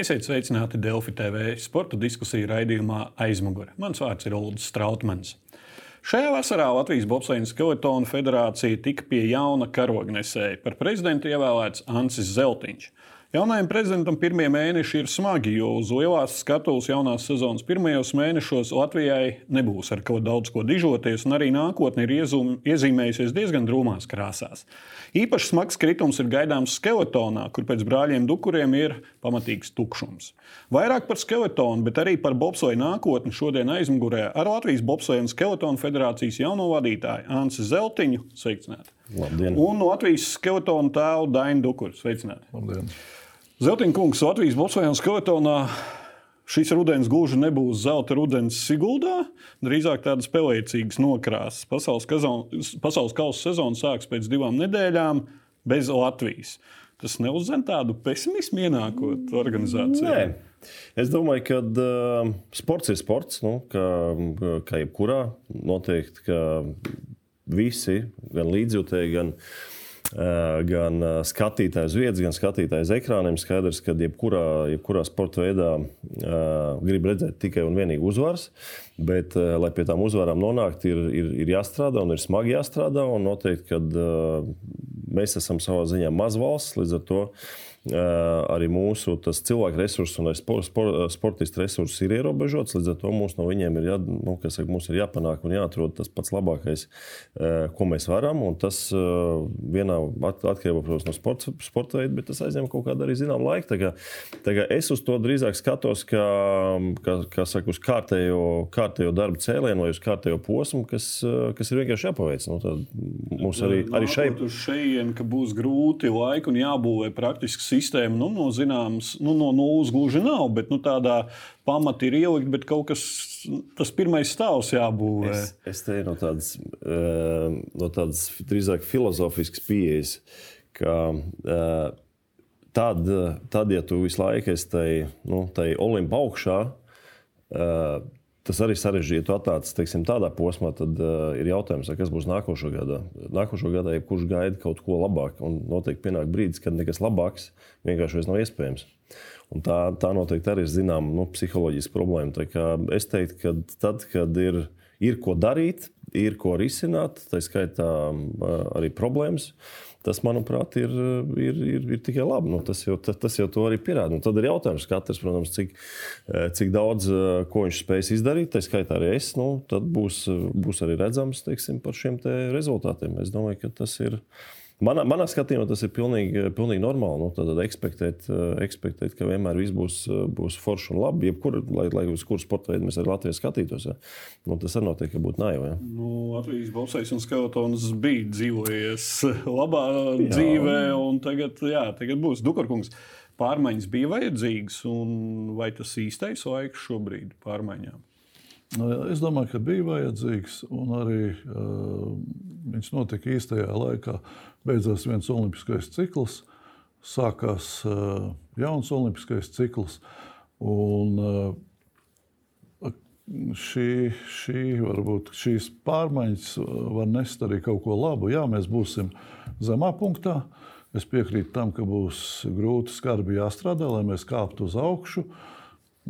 Esiet sveicināti Delfi TV sporta diskusiju raidījumā aizmugure. Mans vārds ir Ulrichs Strautmans. Šajā vasarā Latvijas Bobslēnas Skeletona federācija tika pie jauna karognesēja. Par prezidentu ievēlēts Ansis Zeltiņš. Jaunajam prezidentam pirmie mēneši ir smagi, jo uz lielās skatuves jaunās sezonas pirmajos mēnešos Latvijai nebūs ar ko daudz ko dižoties, un arī nākotne ir iezum, iezīmējusies diezgan drūmās krāsās. Īpaši smags kritums ir gaidāms skeletonā, kur pēc brāļiem Dukuriem ir pamatīgs tukšums. Vairāk par skeletonu, bet arī par bobsleja nākotni šodien aizmugurē ar Latvijas Bobsleja un Skeletona federācijas jauno vadītāju Ansi Zeltiņu. Sveicināti! Labdien. Un Latvijas skeletona tēlu Dainu Dukuru. Sveicināti! Labdien. Zeltiņa kungs, Latvijas Bobsleja un Skeletonā šis rudens gluži nebūs zelta rudens Siguldā, drīzāk tādas pelēcīgas nokrāsas. Pasaules, kazon, pasaules kausa sezona sāks pēc divām nedēļām bez Latvijas. Tas neuzzina tādu pesimismu ienākot organizācijā. Nē. Es domāju, ka uh, sports ir sports. Nu, kā, kā jebkurā, noteikti, ka visi, gan līdzjūtēji, gan uh, gan skatītājs vietas, gan skatītājs ekrāniem. Skaidrs, ka jebkurā, jebkurā sporta veidā uh, grib redzēt tikai un vienīgi uzvaras, bet, uh, lai pie tām uzvarām nonāktu, ir, ir, ir jāstrādā un ir smagi jāstrādā. Noteikti, ka uh, mēs esam savā ziņā maz valsts, līdz ar to arī mūsu cilvēku resursi un spor, spor, sportistu resursi ir ierobežots. Līdz ar to mums no viņiem ir, jā, nu, saka, mums ir jāpanāk un jāatrod tas pats labākais, ko mēs varam. Un tas vienā atkarībā protams, no sporta, sporta veida, bet tas aizņem kaut kādu arī zināmu laiku. Tā kā, tā kā es uz to drīzāk skatos kā, kā, kā saka, uz kārtējo, kārtējo darbu cēlienu vai uz kārtējo posmu, kas, kas ir vienkārši jāpaveic. Nu, mums arī, arī šeit ir šeit, ka būs grūti laiki un jābūvē praktiski sistēma nu, no zināmas, nu, no nulles gluži nav, bet nu, tādā pamata ir ielikt, bet kaut kas, tas pirmais stāvs jābūvē. Es, es te no tādas, no tādas drīzāk filozofiskas pieejas, ka tad, tad, ja tu visu laiku esi tai, nu, tai olimpa augšā, tas arī sarežģīja. Tu atnāc teiksim, tādā posmā, tad uh, ir jautājums, kas būs nākošo gadā. Nākošo gadā, ja kurš gaida kaut ko labāku, un noteikti pienāk brīdis, kad nekas labāks vienkārši nav iespējams. Un tā, tā noteikti arī ir zināma nu, psiholoģiska problēma. Es teiktu, ka tad, kad ir, ir ko darīt, ir ko risināt, tā skaitā arī problēmas. Tas, manuprāt, ir, ir, ir, ir tikai labi. Nu, tas, jau, tas, jau to arī pierāda. Nu, tad ir jautājums, katrs, protams, cik, cik daudz ko viņš spēs izdarīt. Tā skaitā arī es. Nu, tad būs, būs arī redzams teiksim, par šiem rezultātiem. Es domāju, ka tas ir Manā, manā skatījumā tas ir pilnīgi, pilnīgi normāli. Nu, tad ekspektēt, ekspektēt, ka vienmēr viss būs, būs forši un labi. Jebkur, lai, lai uz kuru sporta veidu mēs arī Latvijā skatītos, ja? nu, tas arī noteikti būtu naivi. Ja? Nu, Latvijas Bobsais un Skeletons bija dzīvojies labā jā. dzīvē, un tagad, jā, tagad būs Dukarkungs. Pārmaiņas bija vajadzīgas, un vai tas īstais laiks šobrīd pārmaiņām? Nu, es domāju, ka bija vajadzīgs, un arī uh, viņš notika īstajā laikā. Beidzās viens olimpiskais cikls, sākās uh, jauns olimpiskais cikls. Un, uh, šī, šī, varbūt, šīs pārmaiņas var nest arī kaut ko labu. Jā, mēs būsim zemā punktā. Es piekrītu tam, ka būs grūti, skarbi jāstrādā, lai mēs kāptu uz augšu. Uh,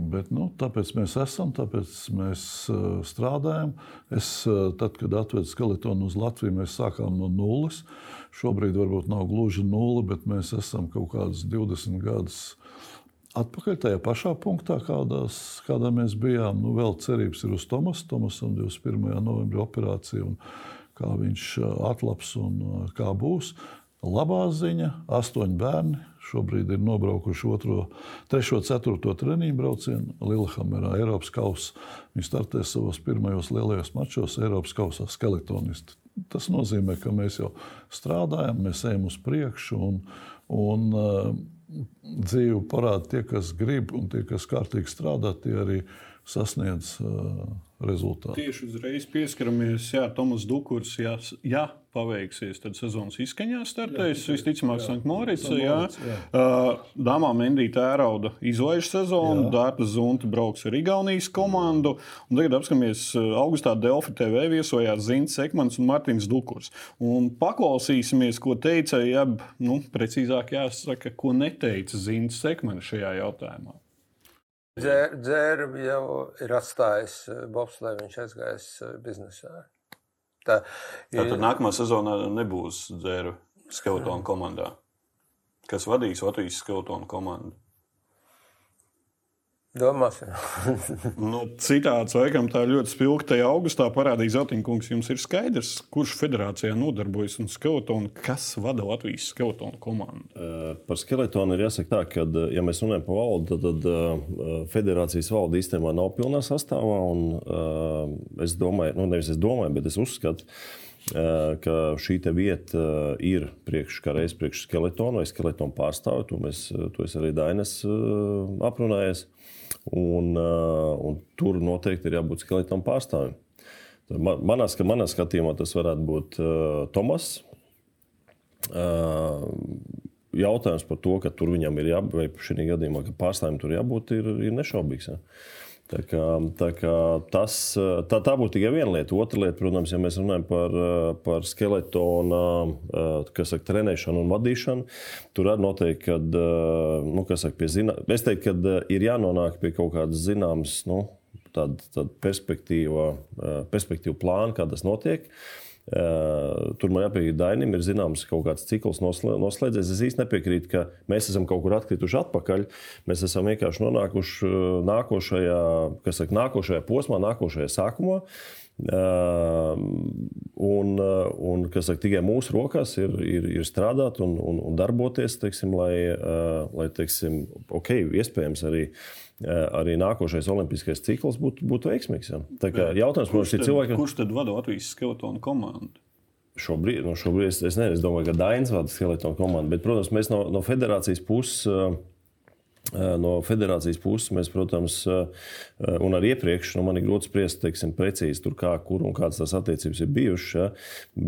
Bet, nu, tāpēc mēs esam, tāpēc mēs uh, strādājam. Es, uh, tad, kad atvedu skeletonu uz Latviju, mēs sākām no nulles. Šobrīd varbūt nav gluži nulle, bet mēs esam kaut kādus 20 gadus atpakaļ tajā pašā punktā, kādās, kādā mēs bijām. Nu, vēl cerības ir uz Tomasu. Tomasam 21. novembrī operācija un kā viņš atlaps un kā būs. Labā ziņa - astoņi bērni Šobrīd ir nobraukuši otro, trešo, ceturto treniņu braucienu Lillehammerā, Eiropas kausā. Viņi startē savos pirmajos lielajos mačos Eiropas kausā skeletonisti. Tas nozīmē, ka mēs jau strādājam, mēs ejam uz priekšu un, un uh, dzīve parāda tie, kas grib un tie, kas kārtīgi strādā, tie arī sasniedz uh, rezultātu. Tieši uzreiz pieskaramies, Jā, Tomas Dukurs. Ja, ja paveiksies, tad sezonas izskaņā startēs. Visticamāk, Sanktmorīts. Dāmā Mendīta ērauda izlaiž sezonu, Dārta Zunta brauks ar Igaunijas komandu. Un tagad apskatāmies, augustā Delfi TV viesojās Zints Sekmans un Martins Dukurs. Un paklausīsimies, ko teica, ja nu, precīzāk jāsaka, ko neteica Zints Sekmans šajā jautājumā. Dzērbu jau ir atstājis Bobs, lai viņš aizgājis biznesā. Tā, ir... Tātad nākamā sezonā nebūs dzēru skeletonu komandā. Kas vadīs Latvijas skeletonu komandu? Domāsim. nu, citāts laikam tā ļoti spilgti. Augustā parādīja Zeltiņkungs. Jums ir skaidrs, kurš federācijā nodarbojas un skeletonu, kas vada Latvijas skeletonu komandu? Uh, par skeletonu ir jāsaka tā, ka, ja mēs runājam par valdu, tad, tad uh, federācijas valde īstenībā nav pilnā sastāvā. Un, uh, es domāju, nu, nevis es domāju, bet es uzskatu, ka šī vieta ir priekš, kā reiz priekš skeletonu vai skeletonu pārstāvju. To, mēs, to es arī Dainas aprunājos. Un, uh, un tur noteikti ir jābūt skeletam pārstāvim. Manā, manā skatījumā tas varētu būt uh, Tomas. Uh, jautājums par to, ka tur viņam ir jābūt, vai šī gadījumā, ka pārstāvim tur jābūt, ir, ir nešaubīgs. Ja? Tā, kā, tā, kā tas, tā, tā būtu tikai viena lieta. Otra lieta, protams, ja mēs runājam par, par skeletona saka, trenēšanu un vadīšanu, tur arī noteikti, kad, nu, saka, pie zina, es teiktu, ka ir jānonāk pie kaut kādas zināmas nu, tāda, tāda perspektīva, perspektīva plāna, kā tas notiek. Uh, Tur man jāpiekrīt, Dainim ir zināms kaut kāds cikls noslēdzies. Es īsti nepiekrītu, ka mēs esam kaut kur atkrituši atpakaļ. Mēs esam vienkārši nonākuši nākošajā, kas saka, nākošajā posmā, nākošajā sākumā. Uh, un, un kas saka, tikai mūsu rokās ir, ir, ir strādāt un, un, un darboties, teiksim, lai, uh, lai teiksim, ok, iespējams arī uh, arī nākošais olimpiskais cikls būtu, būtu veiksmīgs. Ja. Tā kā jautājums, kurš, tad, cilvēki... kurš tad vada Latvijas skeletonu komandu? Šobrīd, nu šobrīd es, es, ne, es domāju, ka Dainis vada skeletonu komandu, bet, protams, mēs no, no federācijas puses No federācijas puses mēs, protams, un arī iepriekš, nu, man ir grūti spriest, teiksim, precīzi tur, kā, kur un kādas tās attiecības ir bijušas. Ja?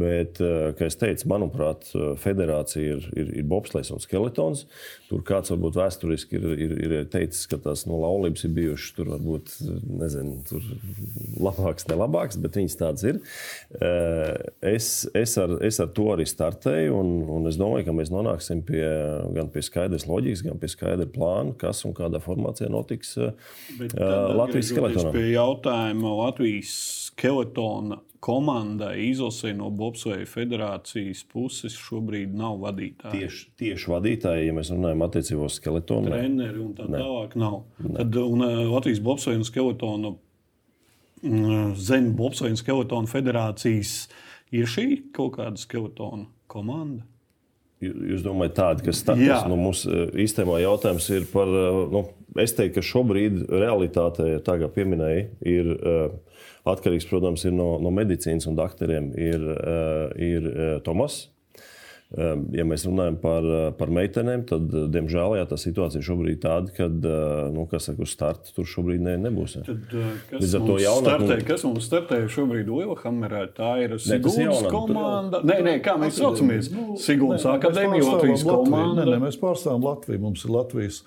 Bet, kā es teicu, manuprāt, federācija ir, ir, ir bobslēgs un skeletons. Tur kāds varbūt vēsturiski ir, ir, ir teicis, ka tās nu, laulības ir bijušas tur varbūt, nezinu, tur labāks, ne labāks, bet viņas tādas ir. Es, es, ar, es ar to arī startēju, un, un es domāju, ka mēs nonāksim pie, gan pie skaidras loģikas, gan pie skaidra plāna kas un kādā formācijā notiks uh, Latvijas skeletonā. Pie jautājuma Latvijas skeletona komandai izlasē no Bobsveja federācijas puses šobrīd nav vadītāji. Tieši, tieši vadītāji, ja mēs runājam attiecībā uz skeletonu. Treneri un tā ne. tālāk nav. Ne. Tad un, Latvijas Bobsveja un skeletona zem Bobsveja un skeletona federācijas ir šī kaut kāda skeletona komanda. Jūs domājat, tādi, kas startēs? Nu, mums e, īstenībā jautājums ir par, e, nu, es teiktu, ka šobrīd realitāte, tā kā pieminēja, ir e, atkarīgs, protams, no, no medicīnas un doktoriem. Ir, ir Tomas, ja mēs runājam par, eh, par meitenēm, tad, eh, diemžēl, jā, tā situācija šobrīd ir tāda, ka, eh, nu, kas saka, uz starta tur šobrīd ne, nebūs. Jā. Tad, kas, mums jaunāk, startē, nu... kas mums startē šobrīd Lielhammerā? Tā ir Sigūnas komanda. Nē, nē, kā mēs saucamies? Nu, Sigūnas akadēmija, Latvijas komanda. Nē, nē, mēs pārstāvam Latviju. Mums ir Latvijas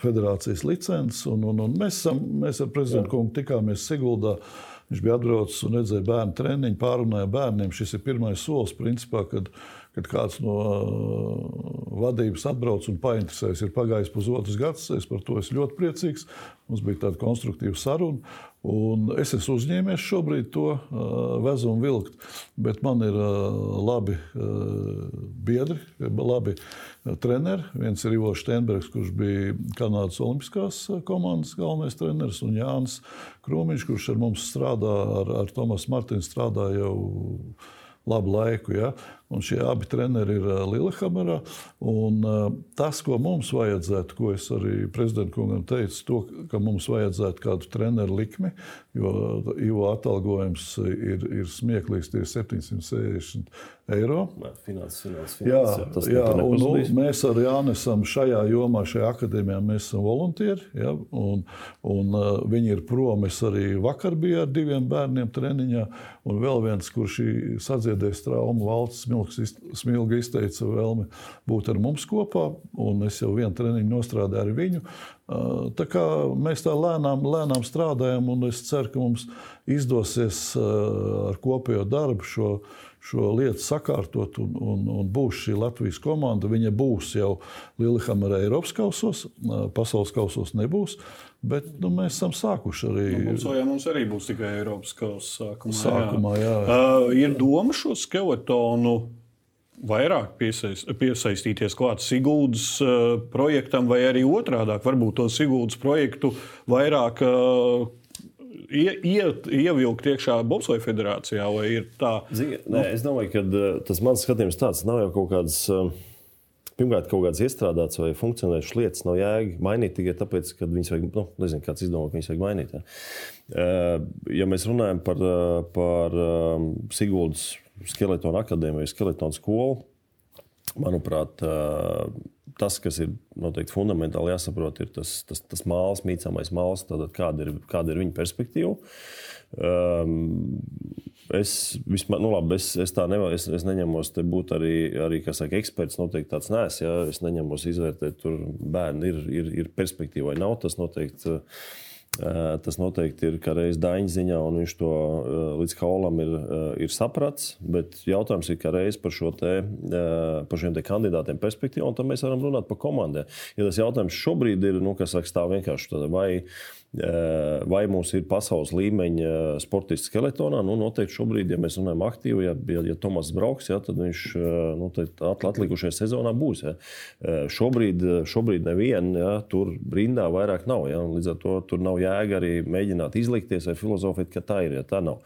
federācijas licences, un, un, un mēs, esam, mēs ar prezidentu kungu tikāmies Siguldā. Uh, Viņš bija atbraucis un redzēja bērnu treniņu, pārunāja bērniem. Šis ir pirmais solis, principā, kad, kad kāds no vadības atbrauc un painteresējas. Ir pagājis pusotrs gads, es par to esmu ļoti priecīgs. Mums bija tāda konstruktīva saruna. Un es esmu uzņēmies šobrīd to uh, vezumu vilkt, bet man ir labi biedri, labi treneri. Viens ir Ivo Steinbergs, kurš bija Kanādas Olimpiskās komandas galvenais treneris, un Jānis Krūmiņš, kurš ar mums strādā, ar, ar Tomasu Martinu strādā jau labu laiku. Ja? Un šie abi treneri ir Lillehammerā. Un, tas, ko mums vajadzētu, ko es arī prezidentam teicu, to, ka mums vajadzētu kādu treneru likmi, jo Ivo atalgojums ir, ir smieklīgs, tie ir 760 eiro. Finanses, finanses, Jā, finanses, jā un, nu, mēs arī esam šajā jomā, šajā akadēmijā, mēs esam voluntieri. Ja, un, un, uh, viņi ir prom. Es arī vakar biju ar diviem bērniem treniņā. Un vēl viens, kurš sadziedēs traumu, valsts smilgi izteica vēlmi būt ar mums kopā. Un es jau vienu treniņu nostrādāju ar viņu. Uh, tā kā mēs tā lēnām, lēnām strādājam, un es ceru, ka mums izdosies uh, ar kopējo darbu šo šo lietu sakārtot un, un, un būs šī Latvijas komanda. Viņa būs jau Lillehammerā Eiropas kausos, pasaules kausos nebūs. Bet nu, mēs esam sākuši arī. Nu, mums, jā, mums arī būs tikai Eiropas kausa sākumā. sākumā jā. Jā. Uh, ir doma šo skeletonu vairāk piesaist, piesaistīties klāt Sigūdas uh, projektam, vai arī otrādi - varbūt to Sigūdas projektu vairāk uh, ie, ie, ievilkt iekšā Bobsleja federācijā? Zini, nē, es domāju, ka uh, tas mans skatījums tāds nav jau kaut kāds. Uh, pirmkārt, kaut kādas iestrādātas vai funkcionējušas lietas nav jēga mainīt tikai tāpēc, ka viņas vajag, nu, nezinu, kāds izdomā, ka viņas vajag mainīt. Ja, uh, ja mēs runājam par, par Siguldas skeletonu akadēmiju vai skeletonu skolu, manuprāt, tas, kas ir noteikti fundamentāli jāsaprot, ir tas, tas, tas mākslinieks, mīcāmais mākslinieks, kāda, ir, kāda ir viņa perspektīva. Um, es, vismaz, nu labi, es, es tā nevaru, es, es neņemos te būt arī, arī saka, eksperts. Noteikti tāds nēs, ja es neņemos izvērtēt, tur bērni ir, ir, ir perspektīva vai nav. Tas noteikti. Uh, Tas noteikti ir kā reizes daņa ziņā, un viņš to līdz kaulam ir, ir sapratis. Bet jautājums ir, kā reizes par, te, par šiem kandidātiem perspektīvu, un tad mēs varam runāt par komandiem. Ja tas jautājums šobrīd ir, nu, kas saka, stāv vienkārši tādā, vai Eh, vai mums ir pasaules līmeņa sportists skeletonā? Nu, noteikti šobrīd, ja mēs runājam aktīvi, ja, ja, ja Tomas brauks, ja, tad viņš eh, nu, atlikušajā sezonā būs. Ja. Eh, šobrīd, šobrīd neviena ja, tur rindā vairāk nav. Ja, līdz ar to tur nav jēga arī mēģināt izlikties vai filozofēt, ka tā ir. Ja, tā nav.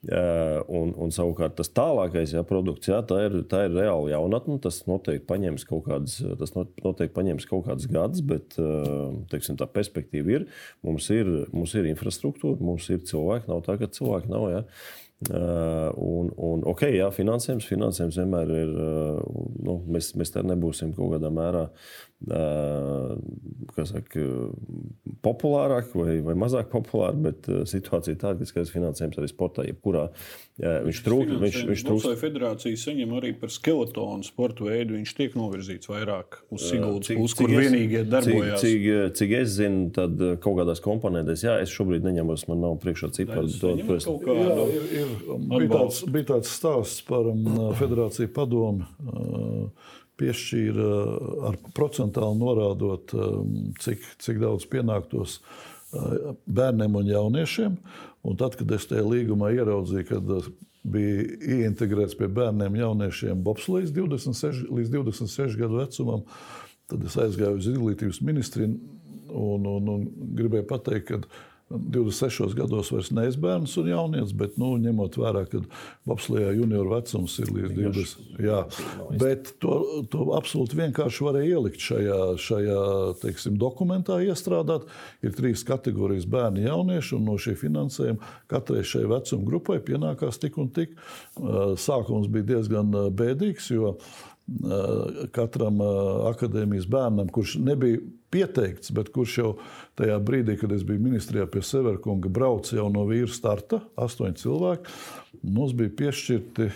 Un, un savukārt tas tālākais ja, produkts, ja, tā, ir, tā ir reāli jaunatne. Tas noteikti paņems kaut kādas, tas noteikti paņems kaut kādas gadus, bet teiksim, tā perspektīva ir. Mums ir, mums ir infrastruktūra, mums ir cilvēki. Nav tā, ka cilvēki nav. Ja. Uh, un, un, ok, jā, finansējums, finansējums vienmēr ir. Uh, nu, mēs, mēs tā nebūsim kaut kādā mērā saka, populārāk vai, vai mazāk populāri, bet situācija ir tāda, ka skaidrs finansējums arī sportā, jebkurā viņš trūkst. Viņš, viņš trūkst. Federācija saņem arī par skeletonu sporta veidu. Viņš tiek novirzīts vairāk uz Siguldas pusi, kur vienīgie darbojas. Cik, cik, cik es zinu, tad kaut kādās komponentēs, jā, es šobrīd neņemos, man nav priekšā ciparu. Ir, bija, tāds, bija tāds stāsts par um, federāciju padomu. Uh, piešķīra ar procentāli norādot, um, cik, cik daudz pienāktos uh, bērniem un jauniešiem. Un tad, kad es tajā līgumā ieraudzīju, kad uh, bija ieintegrēts pie bērniem un jauniešiem bobslēgs 26 līdz 26 gadu vecumam, tad es aizgāju uz izglītības ministriju un, un, un gribēju pateikt, ka 26 gados vairs neesmu bērns un jaunietis, bet nu, ņemot vērā, ka Bobslijā junioru vecums ir līdz 20. Jā, bet to, to absolūti vienkārši varēja ielikt šajā, šajā teiksim, dokumentā, iestrādāt. Ir trīs kategorijas bērni, jaunieši, un no šī finansējuma katrai šai vecuma grupai pienākās tik un tik. Sākums bija diezgan bēdīgs, jo katram akadēmijas bērnam, kurš nebija pieteikts, bet kurš jau tajā brīdī, kad es biju ministrijā pie Severkunga, brauca jau no vīra starta, astoņi cilvēki. Mums bija piešķirti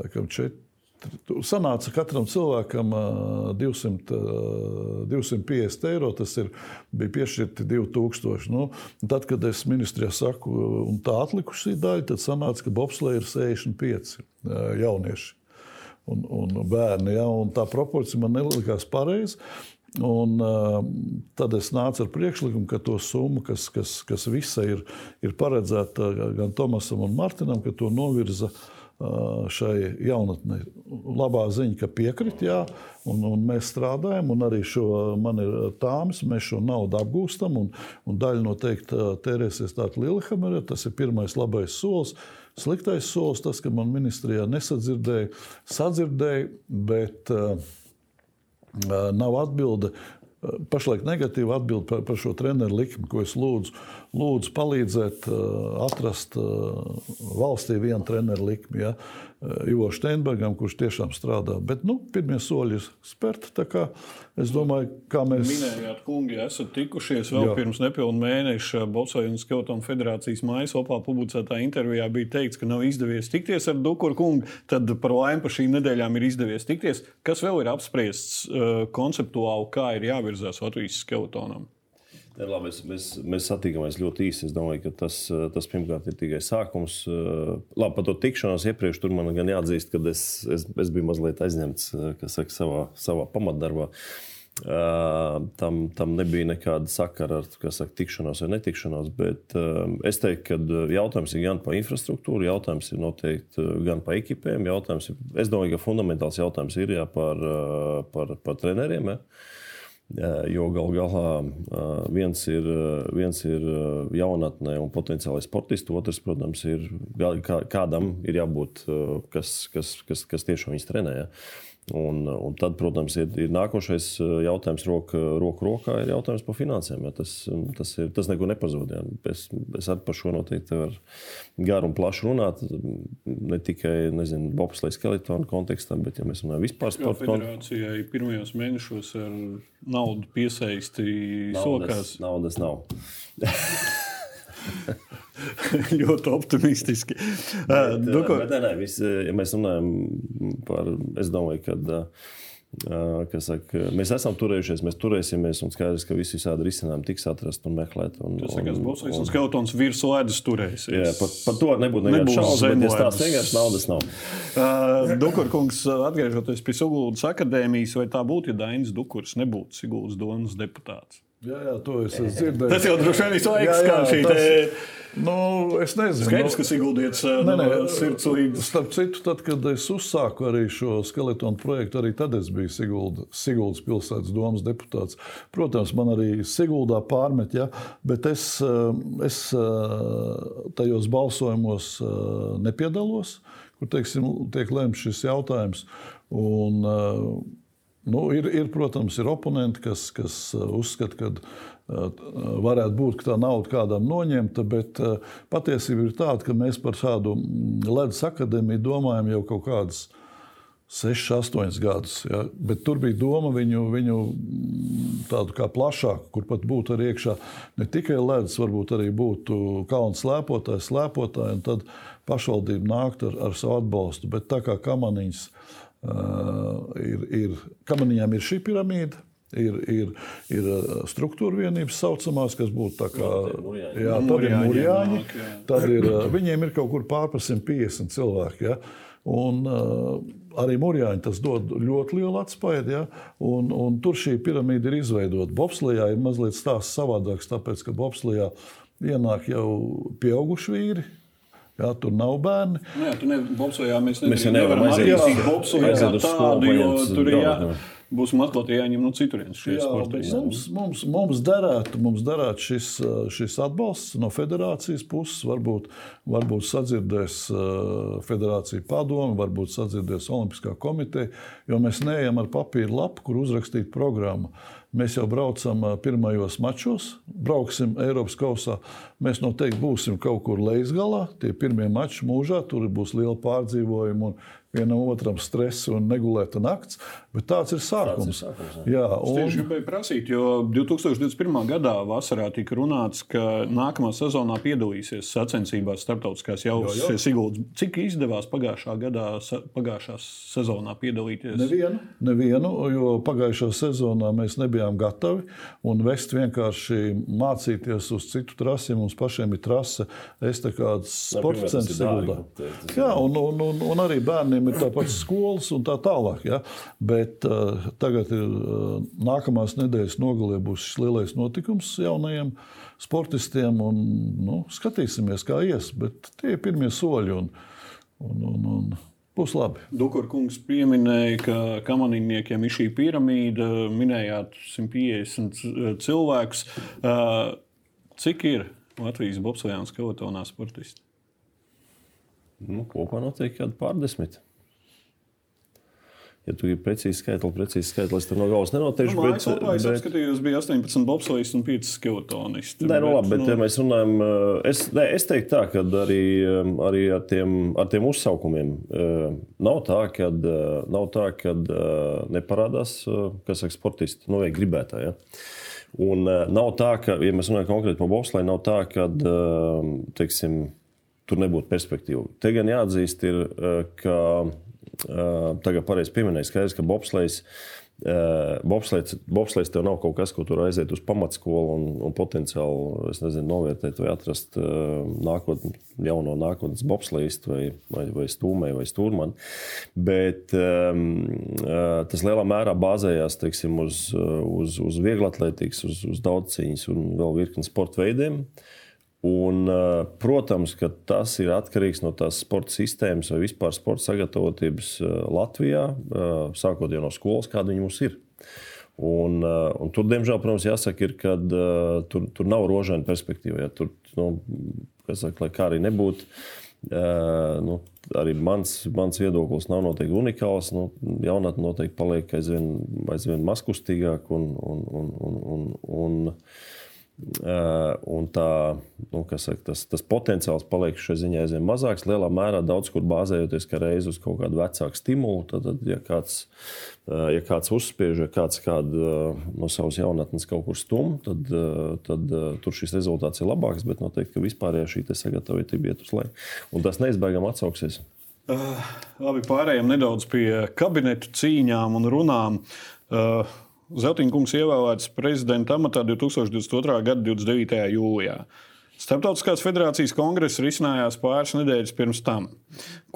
laikam, četri. Sanāca katram cilvēkam 200, 250 eiro. Tas ir, bija piešķirti 2000. Nu, tad, kad es ministrijā saku, un tā atlikušā daļa, tad sanāca, ka Bobslēga ir 65 jaunieši un, un bērni. Ja, un tā proporcija man nelikās pareiza. Un, uh, tad es nācu ar priekšlikumu, ka to summu, kas, kas, kas visa ir, ir paredzēta gan Tomasam, gan Martinam, ka to novirza šai jaunatnei. Labā ziņa, ka piekrit, jā, un, un mēs strādājam, un arī šo man ir tāmas, mēs šo naudu apgūstam, un, un daļa noteikti tērēsies tāda Lillehammerē. Tas ir pirmais labais solis. Sliktais solis tas, ka man ministrijā nesadzirdēja, sadzirdēja, bet uh, nav atbilde pašlaik negatīva atbilde par, par šo treneru likmi, ko es lūdzu, lūdzu palīdzēt atrast valstī vienu treneru likmi. Ja. Ivo Steinbergam, kurš tiešām strādā. Bet nu, pirmie soļi ir spērti. Es domāju, kā mēs. Minējāt, kungi, esat tikušies vēl Jā. pirms nepilna mēneša Botsvanas un Skeltona federācijas mājas opā publicētā intervijā. Bija teikts, ka nav izdevies tikties ar Dukuru kungu. Tad par laimi par šīm nedēļām ir izdevies tikties. Kas vēl ir apspriests konceptuāli, kā ir jāvirzās Latvijas Skeltonam? Labi, mēs, mēs, mēs satikāmies ļoti īsi. Es domāju, ka tas, tas pirmkārt ir tikai sākums. Labi, par to tikšanos iepriekš tur man gan jāatzīst, ka es, es, es biju mazliet aizņemts saka, savā, savā pamatdarbā. Tam, tam nebija nekāda sakara ar saka, tikšanos vai netikšanos. Bet es teiktu, ka jautājums ir gan par infrastruktūru, jautājums ir noteikti gan par ekipēm. Ir, es domāju, ka fundamentāls jautājums ir jā, par, par, par treneriem. Ja. Jo gal galā viens ir, viens ir jaunatnē un potenciālais sportists, otrs, protams, ir kādam ir jābūt, kas, kas, kas, kas tiešām viņus trenē. Ja? Un, un tad, protams, ir, ir nākošais uh, jautājums, roku rok rokā, ir jautājums par finansēm. Ja tas, tas, ir, tas neko nepazūd. Ja. Es, es arī par šo noteikti varu garu un plašu runāt. Ne tikai bobslēgas skeletonu kontekstā, bet ja mēs runājam vispār par sporta federācijai pirmajos mēnešos ar naudu piesaisti sokās. Naudas nav. ļoti optimistiski. Bet, nu, ko... bet, nē, nē, vis, ja mēs runājam par, es domāju, ka. Saka, mēs esam turējušies, mēs turēsimies, un skaidrs, ka visi visādi risinājumi tiks atrasti un meklēti. Un, Tas ir Bosnijas un, un Skeltons virs ledus turēsies. Jā, par, par to nebūtu nekāds šaubas, bet ja tās vienkārši naudas nav. uh, Dukurkungs, atgriežoties pie Siguldas akadēmijas, vai tā būtu, ja Dainis Dukurs nebūtu Siguldas domas deputāts? Jā, jā, to es dzirdēju. Tas jau droši vien visu laiku skan šī tas, nu, es nezinu. Skaidrs, ka Siguldiets nē, nē, sirds līdzi. Starp citu, tad, kad es uzsāku arī šo skeletonu projektu, arī tad es biju Sigulda, Siguldas pilsētas domas deputāts. Protams, man arī Siguldā pārmet, ja, bet es, es tajos balsojumos nepiedalos, kur, teiksim, tiek lemts šis jautājums. Un, Nu, ir, ir, protams, ir oponenti, kas, kas uh, uzskata, ka uh, varētu būt, ka tā nauda kādam noņemta, bet uh, patiesība ir tāda, ka mēs par tādu mm, ledus akadēmiju domājam jau kaut kādus 6, 8 gadus. Ja? Bet tur bija doma viņu, viņu mm, tādu kā plašāku, kur pat būtu arī iekšā ne tikai ledus, varbūt arī būtu kalns slēpotāji, slēpotāji, un tad pašvaldība nākt ar, ar savu atbalstu. Bet tā kā kamaniņas ir, ir, kamaniņām ir šī piramīda. Ir, ir, ir struktūra vienības, saucamās, kas būtu tā kā jā, tad ir mūrjāņi. Tad ir, viņiem ir kaut kur pārpa 150 cilvēki. Ja? Un, uh, arī mūrjāņi tas dod ļoti lielu atspēju. Ja? Un, un tur šī piramīda ir izveidota. Bobslijā ir mazliet stāsts savādāks, tāpēc ka Bobslijā ienāk jau pieauguši vīri, Jā, tur nav bērni. Nu, jā, tur nebobsojā, mēs, mēs nevaram bobsoju kā tādu, jo tur ir jā, būs mazliet jāņem no citurienes šie sportisti. Mums, mums, mums derētu, mums derētu šis, šis atbalsts no federācijas puses. Varbūt, varbūt sadzirdēs federācija padomu, varbūt sadzirdēs Olimpiskā komiteja, jo mēs neejam ar papīra lapu, kur uzrakstīt programmu. Mēs jau braucam pirmajos mačos, brauksim Eiropas kausā. Mēs noteikti būsim kaut kur lejas galā. Tie pirmie mači mūžā, tur būs liela pārdzīvojuma un vienam otram stress un negulēta nakts. Bet tāds ir sākums. Tāds ir sākums jā. Jā, un... Es gribēju prasīt, jo 2021. gadā vasarā tika runāts, ka nākamā sezonā piedalīsies sacensībās starptautiskās jau Siguldas. Cik izdevās pagājušā gadā, pagājušā sezonā piedalīties? Nevienu, nevienu, jo pagājušā sezonā mēs nebijām gatavi un vest vienkārši mācīties uz citu trasi. Mums pašiem ir trase, es tā kā sports centrs Siguldā. Jā, un, un, un, un arī bērniem ir tāpat skolas un tā tālāk. Ja? Bet uh, tagad ir uh, nākamās nedēļas nogalē būs šis lielais notikums jaunajiem sportistiem. Un, nu, skatīsimies, kā ies, bet tie ir pirmie soļi. Un, Un, un, un būs labi. Dukurkungs pieminēja, ka kamanīniekiem ir šī piramīda, minējāt 150 cilvēkus. Cik ir Latvijas bobslijā un skeletonā sportisti? Nu, kopā noteikti kādi pārdesmit. Ja tu gribi precīzi skaitli, precīzi skaitli, es tur no galvas nenoteikšu. Nu, bet, bet... es apskatījos, bija 18 bobslejas un 5 skeletonisti. Nē, nu, labi, bet, nu... ja mēs runājam, es, ne, es teiktu tā, ka arī, arī ar, tiem, ar tiem uzsaukumiem nav tā, ka nav tā, ka neparādās, kas saka, sportisti, nu, vai gribētāji. Ja? Un nav tā, ka, ja mēs runājam konkrēti par bobsleju, nav tā, ka, teiksim, tur nebūtu perspektīva. Te gan jāatzīst, ir, ka tagad pareizi pieminēja, skaidrs, ka bobslēgs. Bobslēgs, bobslēgs tev nav kaut kas, ko tur aiziet uz pamatskolu un, un potenciāli nezinu, novērtēt vai atrast uh, nākotn, jauno nākotnes bobslēgistu vai, vai, vai stūmēju vai stūrmani. Bet um, tas lielā mērā bāzējās teiksim, uz, uz, uz vieglatlētikas, uz, uz daudzcīņas un vēl virkni sporta veidiem. Uh, Un, eh, protams, ka tas ir atkarīgs no tās sporta sistēmas vai vispār sporta sagatavotības eh, Latvijā, eh, sākot jau no skolas, kāda viņa mums ir. Un, un tur, diemžēl, protams, jāsaka, ir, ka tur, tur nav rožaina perspektīva. Ja, tur, nu, saka, lai kā arī nebūtu, nu, arī mans, mans viedoklis nav noteikti unikāls. Nu, jaunatne noteikti paliek aizvien, aizvien maskustīgāk un, un, un, un, un, un un tā, nu, saka, tas, tas potenciāls paliek šai ziņā aizvien mazāks. Lielā mērā daudz kur bāzējoties reiz uz kaut kādu vecāku stimulu. Tad, tad ja, kāds, uh, ja kāds uzspiež, ja kāds kādu uh, no savas jaunatnes kaut kur stum, tad, tad tur šis rezultāts ir labāks. Bet noteikti, ka vispārējā šī sagatavotība iet uz leju. Un tas neizbēgami atsauksies. Uh, labi, pārējām nedaudz pie kabinetu cīņām un runām. Uh, Zeltiņkungs ievēlēts prezidenta amatā 2022. gada 29. jūlijā. Startautiskās federācijas kongress risinājās pāris nedēļas pirms tam.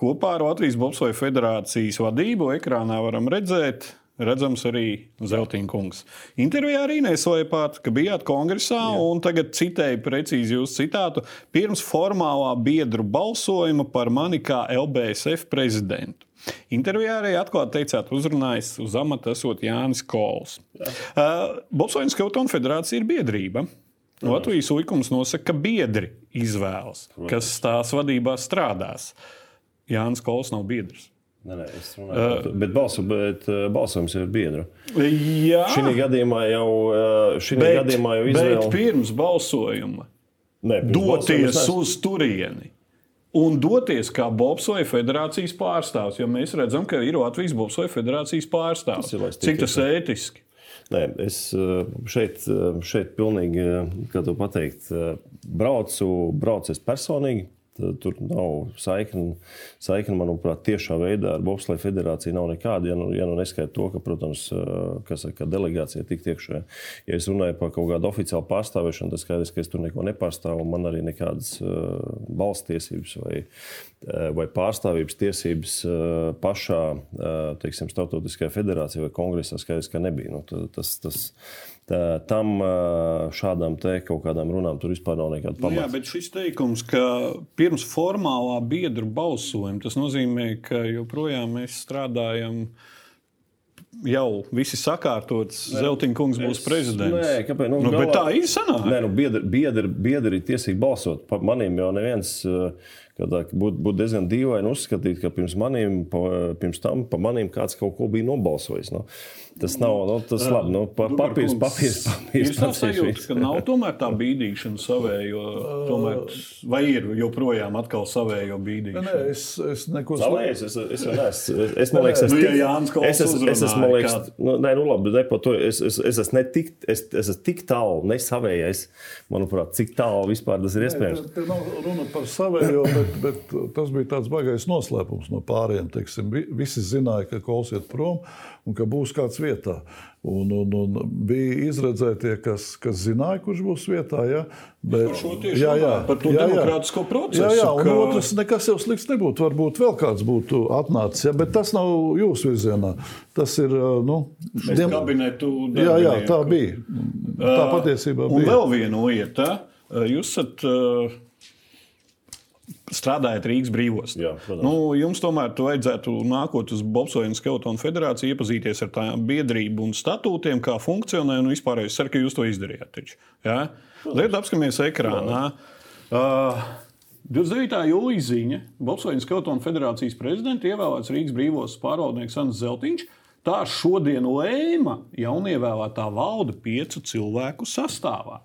Kopā ar Latvijas Bobsleja federācijas vadību ekrānā varam redzēt, redzams arī Zeltiņkungs. Intervijā arī neslēpāt, ka bijāt kongresā Jā. un tagad citēju precīzi jūsu citātu pirms formālā biedru balsojuma par mani kā LBSF prezidentu. Intervijā arī atklāti teicāt, uzrunājis uz amata esot Jānis Kols. Uh, Bobsvainas Kautona federācija ir biedrība. Latvijas likums nosaka, ka biedri izvēlas, kas tās vadībā strādās. Jānis Kols nav biedrs. Nē, nē, es runāju, uh, bet, balsu, bet balsojums ir biedra. Jā, šī gadījumā jau, uh, gadījumā jau izvēle. Bet pirms balsojuma nē, pirms doties uz turieni un doties kā Bobsoja federācijas pārstāvs. Jo mēs redzam, ka ir Latvijas Bobsoja federācijas pārstāvs. Tas Cik tas ētiski? Nē, es eh, šeit, eh, šeit pilnīgi, eh, kā tu pateikt, braucu, braucu es personīgi. Tur nav saikni, saikni, manuprāt, tiešā veidā ar Bobsleja federāciju nav nekāda. Ja nu, ja nu neskaidro to, ka, protams, kas, ka delegācija tik iekšā. Ja es runāju par kaut kādu oficiālu pārstāvēšanu, tad skaidrs, ka es tur neko nepārstāvu. Man arī nekādas uh, balss tiesības vai, vai pārstāvības tiesības pašā teiksim, Startautiskajā federācijā vai kongresā skaidrs, ka nebija. Nu, tas, tas, Tā, tam šādām te kaut kādām runām tur vispār nav nekāda pamata. Nu jā, bet šis teikums, ka pirms formālā biedru balsojuma, tas nozīmē, ka joprojām mēs strādājam. Jau viss ir sakārtots. Zeltiņa kungs būs es, prezidents. Nē, kāpēc? Nu, nu, galā, tā ir sanāca. Nē, nu, biedri, biedri, biedri ir tiesīgi balsot. Par maniem jau neviens. Būtu būt diezgan dīvaini uzskatīt, ka pirms, maniem, pa, pirms tam par maniem kāds kaut ko bija nobalsojis. Nu. No. Tas nav nu, tas labi. Nu, pa, papīrs, papīrs, papīrs. Ir tāds sajūta, ka nav tomēr tā bīdīšana savējo. Tomēr, vai ir joprojām atkal savējo bīdīšana? Nē, es, es neko savējos. Es, es, es, es, es, man liekas, es, nu, ja es, es, es esmu, man liekas, nu, nē, nu labi, ne par to. Es, es, es, esmu tik, es, es esmu tik tālu, nesavējais, manuprāt, cik tālu vispār tas ir iespējams. Nē, te, te nav runa par savējo, bet, bet tas bija tāds baigais noslēpums no pārējiem. Teiksim, visi zināja, ka kols iet prom un ka būs kāds vietā. Un, un, un bija izredzētie, kas, kas zināja, kurš būs vietā. Ja? Bet, jā, jā, par to jā, demokrātisko procesu. Jā, jā, un ka... otrs, nekas jau slikts nebūtu. Varbūt vēl kāds būtu atnācis, ja? bet tas nav jūsu virzienā. Tas ir. Nu, diem... kabinetu. Jā, jā, tā bija. Tā patiesībā bija. Un vēl viena lieta. Jūs esat strādājat Rīgas brīvos. Jā, protams. nu, jums tomēr to vajadzētu nākot uz Bobsleja un Skeletonu federāciju, iepazīties ar tām biedrību un statūtiem, kā funkcionē. Un vispār es ceru, ka jūs to izdarījāt. Taču, ja? Liet apskaties ekrānā. Uh, 29. jūlijā ziņa Bobsleja un Skeletonu federācijas prezidenta ievēlēts Rīgas brīvos pārvaldnieks Anna Zeltiņš. Tā šodien lēma jaunievēlētā valde piecu cilvēku sastāvā.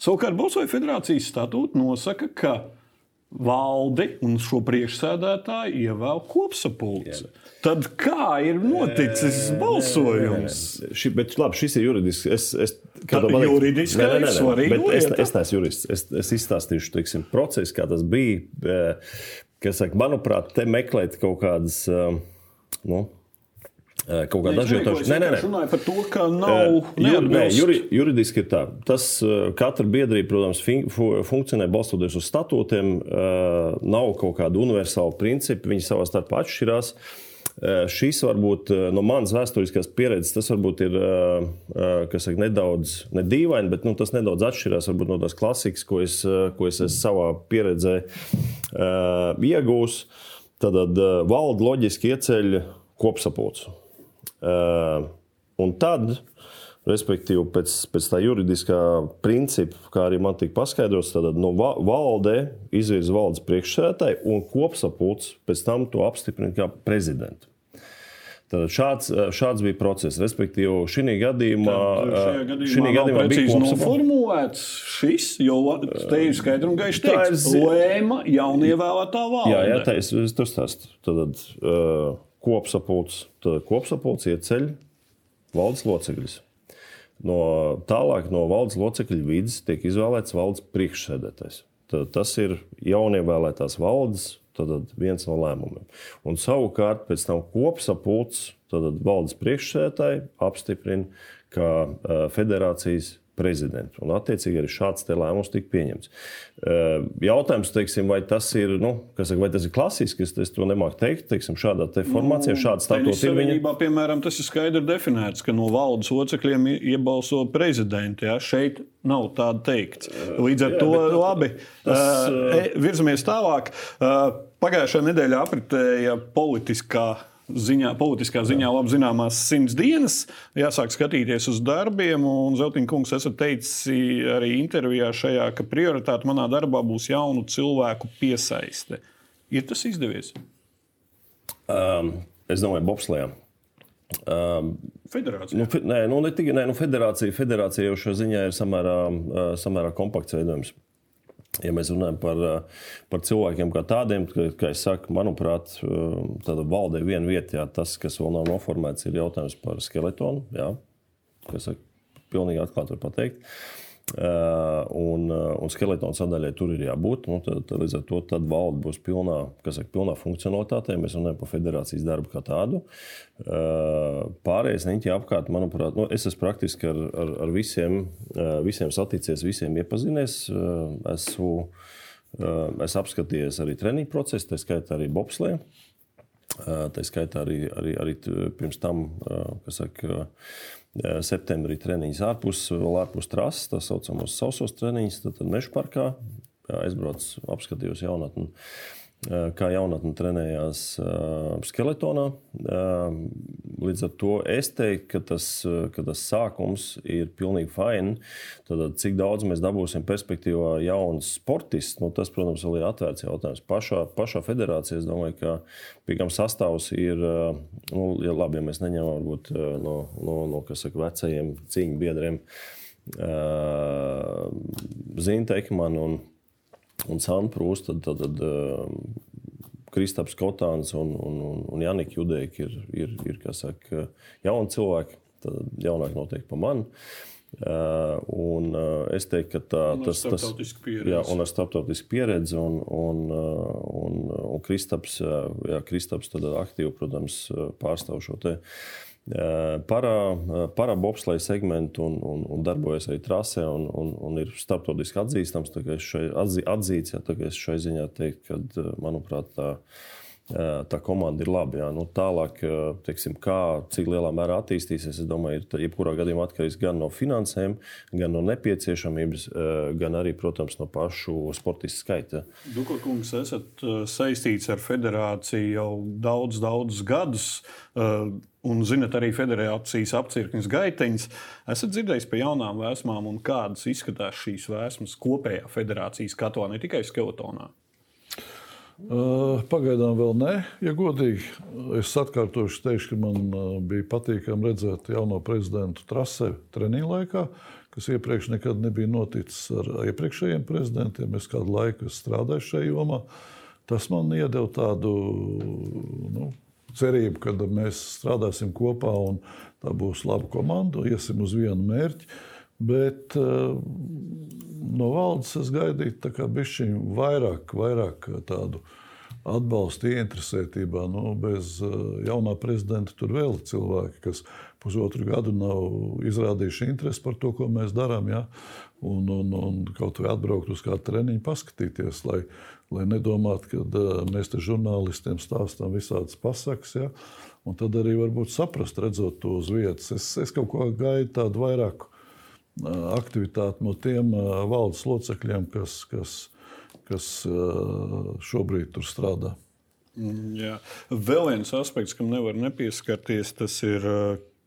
Savukārt Bosovijas federācijas statūta nosaka, ka valdi un šo priekšsēdētāju ievēl kopsapulce. Tad kā ir noticis balsojums? Ši, bet, labi, šis ir juridisks. Es, es, Tā man juridiskā Nē, nē, nē, bet Es, es neesmu jurists. Es, es izstāstīšu teiksim, procesu, kā tas bija. Kas, saka, manuprāt, te meklēt kaut kādas. Nu, Kaut kā dažādas Nē, nē, nē. runāju par to, ka nav Jur, nē, juri, juridiski ir tā. Tas katra biedrība, protams, funkcionē balstoties uz statūtiem. Nav kaut kāda universāla principa, viņi savā starpā atšķirās. Šis varbūt no manas vēsturiskās pieredzes, tas varbūt ir saka, nedaudz ne dīvaini, bet nu, tas nedaudz atšķirās varbūt, no tās klasikas, ko es, ko es savā pieredzē eh, iegūs. Tad valde loģiski ieceļ kopsapulci. Uh, un tad, respektīvi, pēc, pēc tā juridiskā principa, kā arī man tika paskaidrots, tad no va- valde izvirza valdes priekšsēdētāju un kopsapulcs pēc tam to apstiprina kā prezidentu. Tad šāds, šāds bija process. Respektīvi, šī gadījumā, šī gadījumā nav gadījumā bija noformulēts šis, jo te ir skaidri un ir teikts, zi- lēma jaunievēlētā valde. Jā, jā tā es, es to stāstu. Tad uh, kopsapulcs, tad kopsapulcs ieceļ valdes locekļus. No, tālāk no valdes locekļu vidas tiek izvēlēts valdes priekšsēdētājs. Tad tas ir jaunievēlētās valdes viens no lēmumiem. Un savukārt pēc tam kopsapulcs, valdes priekšsēdētāji apstiprina kā uh, federācijas prezidentu. Un, attiecīgi, arī šāds lēmums tika pieņemts. Jautājums, teiksim, vai tas ir, nu, saka, vai tas ir klasisks, es, to nemāku teikt, teiksim, šādā te formācijā, šāda Tenisa statūta ir viņa. piemēram, tas ir skaidri definēts, ka no valdes locekļiem ie- iebalso prezidenti. Ja? Šeit nav tāda teikts. Līdz ar jā, to bet labi. tas, Uh, virzamies tālāk. Uh, Pagājušajā nedēļā apritēja politiskā. Ziņā, politiskā ziņā labi zināmās simts dienas, jāsāk skatīties uz darbiem. un Zeltiņa kungs, esat teicis arī intervijā šajā, ka prioritāte manā darbā būs jaunu cilvēku piesaiste. Ir tas izdevies? Um, es domāju, bobslējā. Um, Federācija. Nu, fe- nē, nu, ne tikai nē, nu, federācija. Federācija jau šajā ziņā ir samērā, ā, samērā kompakts veidojums. Ja mēs runājam par, ā, par cilvēkiem kā tādiem, tad, kā es saku, manuprāt, ā, tāda valdē viena vieta, jā, tas, kas vēl nav noformēts, ir jautājums par skeletonu. Jā, kas ir pilnīgi atklāti var pateikt. Uh, un, un skeletona sadaļai tur ir jābūt. Nu, tad, tad, līdz ar to valde būs pilnā, saka, pilnā funkcionalitātē. Mēs runājam par federācijas darbu kā tādu. Pārējais niņķi apkārt, manuprāt, nu, es esmu praktiski ar, ar, ar visiem, visiem saticies, visiem iepazinies. Esmu, esmu apskatījies arī treniņu procesu, tā skaitā arī bobslēju. Tā skaitā arī, arī, arī pirms tam, kas saka, septembrī treniņš ārpus, ārpus trases, tā saucamos sausos treniņus, tad, meža parkā jā, aizbraucu, apskatījos jaunatni, kā jaunatni trenējās skeletonā. Līdz ar to es teiktu, ka tas, ka tas sākums ir pilnīgi fini. Tad, cik daudz mēs dabūsim perspektīvā jaunus sportistus, nu, tas, protams, ir atvērts jautājums. Pašā, pašā federācijā es domāju, ka piekam sastāvs ir, nu, ja labi, ja mēs neņemam varbūt no, no, no saka, vecajiem cīņu biedriem. Zinta Ekmanu un, un Sanprūs, tad, tad, tad Kristaps Kotāns un, un, un, un Janika Judēka ir, ir, ir saka, jauni cilvēki. Tad jaunāki noteikti par mani. Uh, un, uh, es teiktu, ka tā, Un tas, tas starptautisku pieredzi. jā, un ar starptautisku pieredzi, un, un, un, un Kristaps, jā, Kristaps aktīvi, protams, pārstāv šo te uh, para, uh, para bobsleja segmentu un, un, un darbojas arī trasē un, un, un ir starptautiski atzīstams. Atzīts, ja, es šai ziņā teiktu, ka, uh, manuprāt, tā, tā komanda ir laba. Nu, tālāk, teiksim, kā, cik lielā mērā attīstīsies, es domāju, ir jebkurā gadījumā atkarīgs gan no finansēm, gan no nepieciešamības, gan arī, protams, no pašu sportistu skaita. Dukurkungs, esat saistīts ar federāciju jau daudz, daudz gadus. Un zinat arī federācijas apcirkņas gaiteņas. Esat dzirdējis par jaunām vēsmām un kādas izskatās šīs vēsmas kopējā federācijas katlā, ne tikai skeletonā? Pagaidām vēl nē, ja godīgi. Es atkārtošu, teikšu, ka man bija patīkami redzēt jauno prezidentu trasē treniņu laikā, kas iepriekš nekad nebija noticis ar iepriekšējiem prezidentiem. Es kādu laiku strādāju šajā jomā. Tas man iedeva tādu nu, cerību, ka mēs strādāsim kopā un tā būs laba komanda, iesim uz vienu mērķi. Bet uh, no valdes es gaidīju bišķiņu vairāk, vairāk tādu atbalstu, ieinteresētībā. Nu, bez uh, jaunā prezidenta tur vēl ir cilvēki, kas pusotru gadu nav izrādījuši interesi par to, ko mēs darām. Ja? Un, un, un kaut vai atbraukt uz kādu treniņu, paskatīties, lai, lai nedomātu, ka mēs te žurnālistiem stāstām visādas pasakas. Ja? Un tad arī varbūt saprast, redzot to uz vietas. Es, es kaut ko gaidu tādu vairāku aktivitāti no tiem valdes locekļiem, kas, kas, kas šobrīd tur strādā. Mm, jā. Vēl viens aspekts, kam nevar nepieskarties, tas ir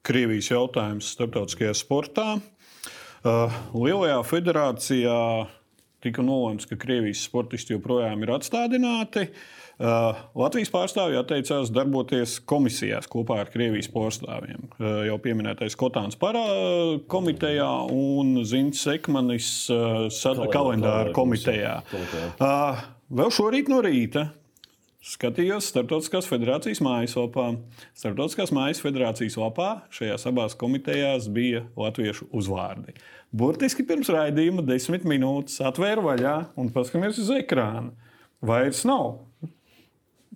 Krievijas jautājums starptautiskajā sportā. Lielajā federācijā tika nolēmts, ka Krievijas sportisti joprojām ir atstādināti. Uh, Latvijas pārstāvji atteicās darboties komisijās kopā ar Krievijas pārstāvjiem. Uh, jau pieminētais Kotāns parā komitejā un Zins Sekmanis uh, kalendāra komitejā. Vēl šorīt no rīta skatījos Startautiskās federācijas mājaslapā. Startautiskās mājas federācijas lapā šajās abās komitejās bija latviešu uzvārdi. Burtiski pirms raidījuma desmit minūtes atvēru vaļā un paskatījies uz ekrānu. Vairs nav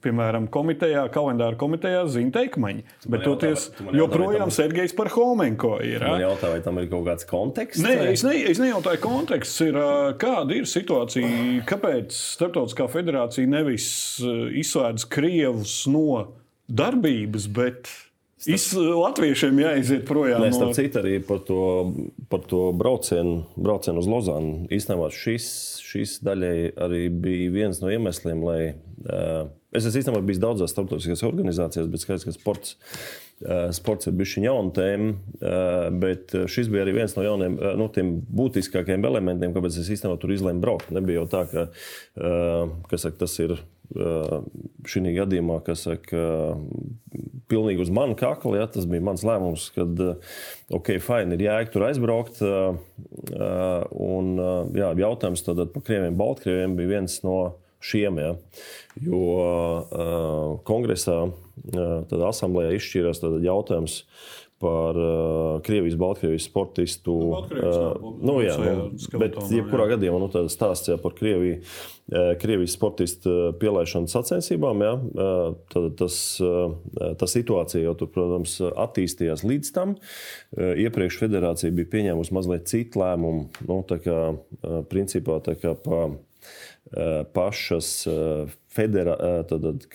piemēram, komitejā, kalendāra komitejā zina teikmaņi. Bet toties joprojām Sergejs par Homenko ir. Man jautā, vai tam ir kaut kāds konteksts? Nē, es, ne, es nejautāju konteksts. Ir, kāda ir situācija, kāpēc Startautiskā federācija nevis izslēdz Krievus no darbības, bet Iz, latviešiem jāiziet projām. Nē, starp no... citu, arī par to, par to braucienu, braucienu uz Lozānu. Īstenībā šis, šis daļai arī bija viens no iemesliem, lai uh, Es esmu īstenībā bijis daudzās starptautiskās organizācijās, bet skaidrs, ka sports, eh, sports ir bijis jauna tēma. Eh, bet šis bija arī viens no jauniem, eh, nu, būtiskākajiem elementiem, kāpēc es īstenībā tur izlēmu braukt. Nebija jau tā, ka, ka saka, tas ir šī gadījumā, kas saka, pilnīgi uz manu kakla. Ja, tas bija mans lēmums, ka ok, fine, ir jēga tur aizbraukt. Un jā, jautājums par krieviem, baltkrieviem bija viens no šiem. Ja. Jo kongresā, uh, asamblējā izšķīrās jautājums par uh, Krievijas, Baltkrievijas sportistu. Nu, uh, nu, jā, nu, bet, jebkurā jā. gadījumā, nu, tāds stāsts jā, par Krieviju, uh, Krievijas sportistu pielaišanu sacensībām, jā, uh, tad tas, uh, tā situācija jau tur, protams, attīstījās līdz tam. Uh, iepriekš federācija bija pieņēmusi mazliet citu lēmumu, nu, tā kā, uh, principā, tā kā pa Eh, pašas eh, federā, eh, tad, tad,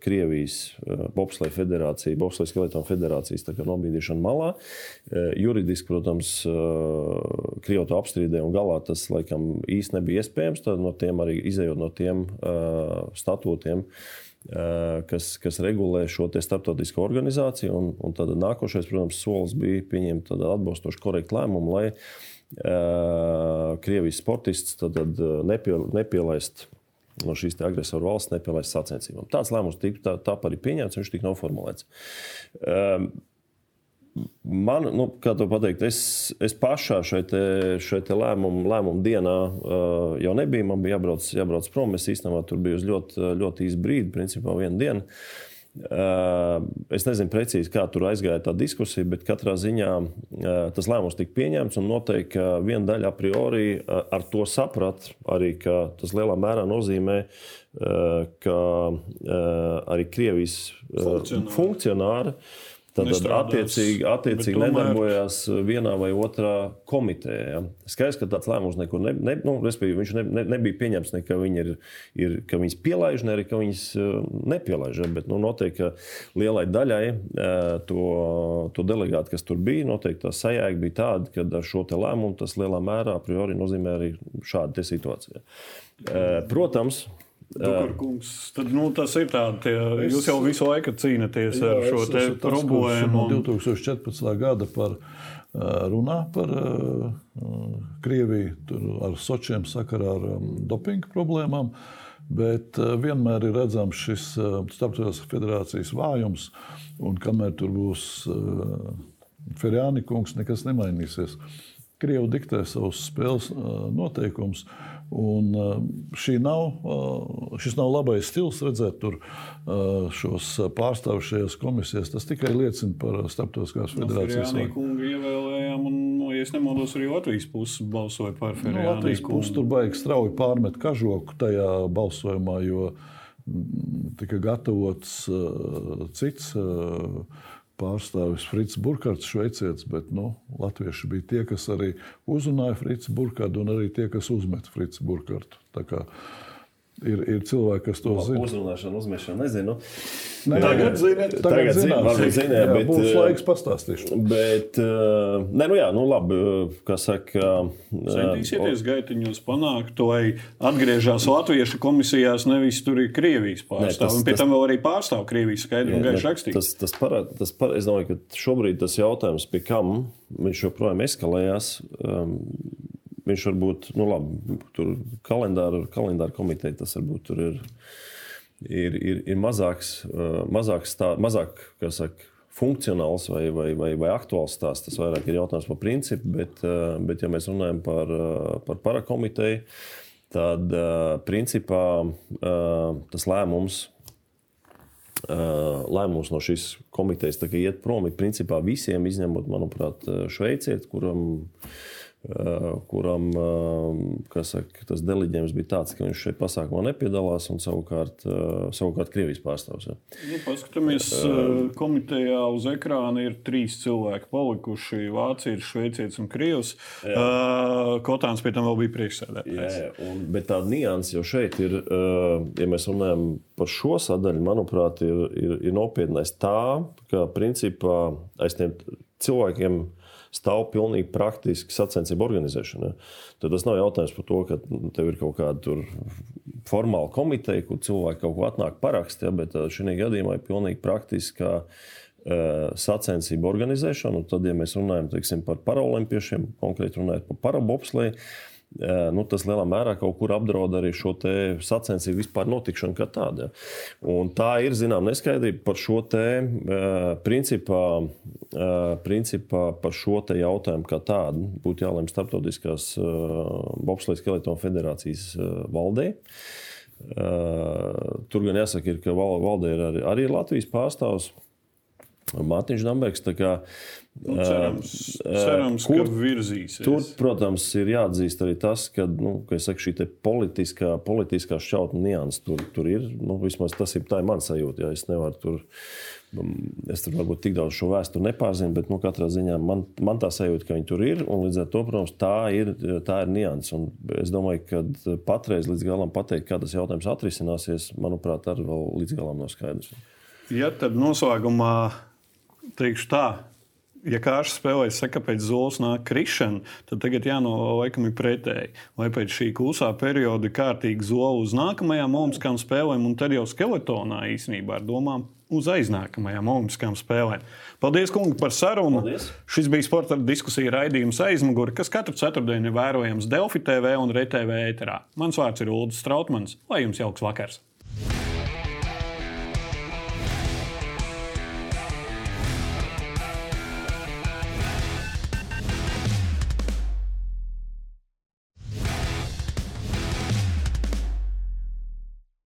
Krievijas Bobsleja federācija, Bobsleja skeletona federācijas nobīdīšana malā. Juridiski, protams, Krievija to apstrīdēja un galā tas laikam īsti nebija iespējams. Tad no tiem arī izējot no tiem statūtiem kas, kas regulē šo starptautisko organizāciju. Un, un tad nākošais, protams, solis bija pieņemt atbilstošu korektu lēmumu, lai Krievijas sportists tad, tad nepie, nepielaist no šīs agresoru valsts nepielaist sacensībām. Tāds lēmums tika tā, tā arī pieņemts, viņš tika noformulēts. Um, Man, nu, kā to pateikt, es, es pašā šeit, šeit lēmumu, lēmumu dienā uh, jau nebija. Man bija jābrauc, jābrauc prom. Es īstenībā tur biju uz ļoti, ļoti īsu brīdi, principā vienu dienu. Uh, Es nezinu precīzi, kā tur aizgāja tā diskusija, bet katrā ziņā tas lēmums tika pieņemts. Noteikti, viena daļa a priori ar to saprat, arī ka tas lielā mērā nozīmē, ka arī Krievijas funkcionāri Tad attiecīgi, attiecīgi tomēr- nedarbojās vienā vai otrā komitejā. Ja. Skaidrs, ka tāds lēmums nekur ne, ne, nu, viņš ne, ne, nebija pieņemts, ne ka viņi ir, ir ka viņas pielaiž, ne arī ka viņas eh, nepielaiž. ja, Bet nu, noteikti lielai daļai eh, to, to delegātu, kas tur bija, noteikti tā sajēga bija tāda, ka ar šo lēmumu tas lielā mērā a priori nozīmē arī šādu situāciju. Eh, Protams, Dukurkungs, tad, nu, tas ir tā, tie, jūs jau visu laiku cīnāties ar šo es problēmu. No un- 2014. gada par, runā par Krieviju tur ar Sočiem sakarā ar dopinga problēmām. Bet vienmēr ir redzams šis starptautiskās federācijas vājums, un kamēr tur būs Ferjāni kungs, nekas nemainīsies. Krievi diktē savus spēles noteikumus. Un šī nav, ā, šis nav labais stils redzēt tur ā, šos pārstāvjus šajās komisijās. Tas tikai liecina par starptautiskās federācijas vāju. kungu ievēlējām, un, nu, ja es nemaldos, arī Latvijas puses balsoja par Nu, Ferjānī Latvijas puse tur baigi strauji pārmet kažoku tajā balsojumā, jo mm, tika gatavots cits pārstāvis Frits Burkhards, šveicietis, bet nu, latvieši bija tie, kas arī uzrunāja Frits Burkhardu un arī tie, kas uzmet Frits Burkhardu. Ir, ir cilvēki, kas to zina. uzrunāšana, uzmešana, nezinu. Nē, Tagad ziniet, tagad tagad zināsim. varbūt ziniet, Jā, bet, būs eh, laiks pastāstīšu. Bet, uh, nē, nu jā, nu labi, uh, kā saka. Centīsieties gaitiņos panākt, to, lai atgriežas latviešu komisijās, nevis tur ir Krievijas pārstāvji. pie tam vēl arī pārstāv Krievijas skaidri un gaiši rakstīts. Tas, tas parāda, tas parāda, es domāju, ka šobrīd tas jautājums, pie kam viņš joprojām eskalējās, um, viņš varbūt, nu labi, tur kalendāra, kalendāra komiteja tas varbūt tur ir, ir, ir, ir mazāks, uh, mazāks tā, mazāk, kā saka, funkcionāls vai, vai, vai, vai aktuāls stāsts. Tas vairāk ir jautājums par principu, bet, uh, bet ja mēs runājam par, uh, par parakomiteju, tad principā tas lēmums lēmums no šīs komitejas iet prom ir principā visiem, izņemot, manuprāt, šveicieti, kuram, uh, kuram uh, kas saka, tas deliģējums bija tāds, ka viņš šeit pasākumā nepiedalās un savukārt, uh, savukārt Krievijas pārstāvs. Ja. Nu, paskatāmies, komitejā uz ekrāna ir trīs cilvēki palikuši. Vācijas, Šveicietis un Krievs. Uh, Kotāns pie tam vēl bija priekšsēdētājs. Jā, un, bet tāda nianses jau šeit ir, ja mēs runājam par šo sadaļu, manuprāt, ir, ir, ir nopietnais tā, ka principā aiz tiem cilvēkiem stāv pilnīgi praktiski sacensību organizēšana. Tad tas nav jautājums par to, ka nu, tev ir kaut kāda formāla komiteja, kur cilvēki kaut ko atnāk parakstīt, ja, bet uh, šī gadījumā ir pilnīgi praktiska uh, sacensību organizēšana. Un tad, ja mēs runājam teiksim, par paralimpiešiem, konkrēti runājot par parabopslēju, nu, tas lielā mērā kaut kur apdraud arī šo sacensību vispār notikšanu kā tādu. Tā ir zināma neskaidrība par šo te, principā, principā par šo te jautājumu kā tādu. Būtu jālem starptautiskās bobslēgas skeletonu federācijas valdē. Tur gan jāsaka, ir, ka valdē ir arī, arī Latvijas pārstāvs. Mārtiņš. Kā, nu, cerams, cerams kur, ka virzīsies. Tur, protams, ir jāatzīst arī tas, ka, nu, saku, šī politiskā, politiskā šķautņa nianses tur, tur ir. Nu, vismaz tas ir, ir mans sajūta. Ja es nevaru tur. Es tur varbūt tik daudz šo vēsturi nepārzinu, bet nu, katrā ziņā man, man tā sajūta, ka viņi tur ir. Līdz ar to, protams, tā ir, tā ir nianses. Un es domāju, ka patreiz līdz galam pateikt, kā tas jautājums atrisināsies, manuprāt, arī vēl līdz galam nav skaidrs. Ja tad noslēgumā teikšu tā. Ja kārš spēlēs, saka, pēc zolas nāk krišana, tad tagad jānolaikam ir pretēji. Vai pēc šī klusā perioda kārtīgi zola uz nākamajām olimpiskām spēlēm, un tad jau skeletonā īsnībā ar domām uz aiznākamajām olimpiskām spēlēm. Paldies, kungi, par sarunu. Paldies. Šis bija sporta diskusija raidījums aizmuguri, kas katru ceturtdienu ir vērojams Delfi TV un RTV ēterā. Mans vārds ir Ulrichs Strautmans. Lai jums jauks vakars!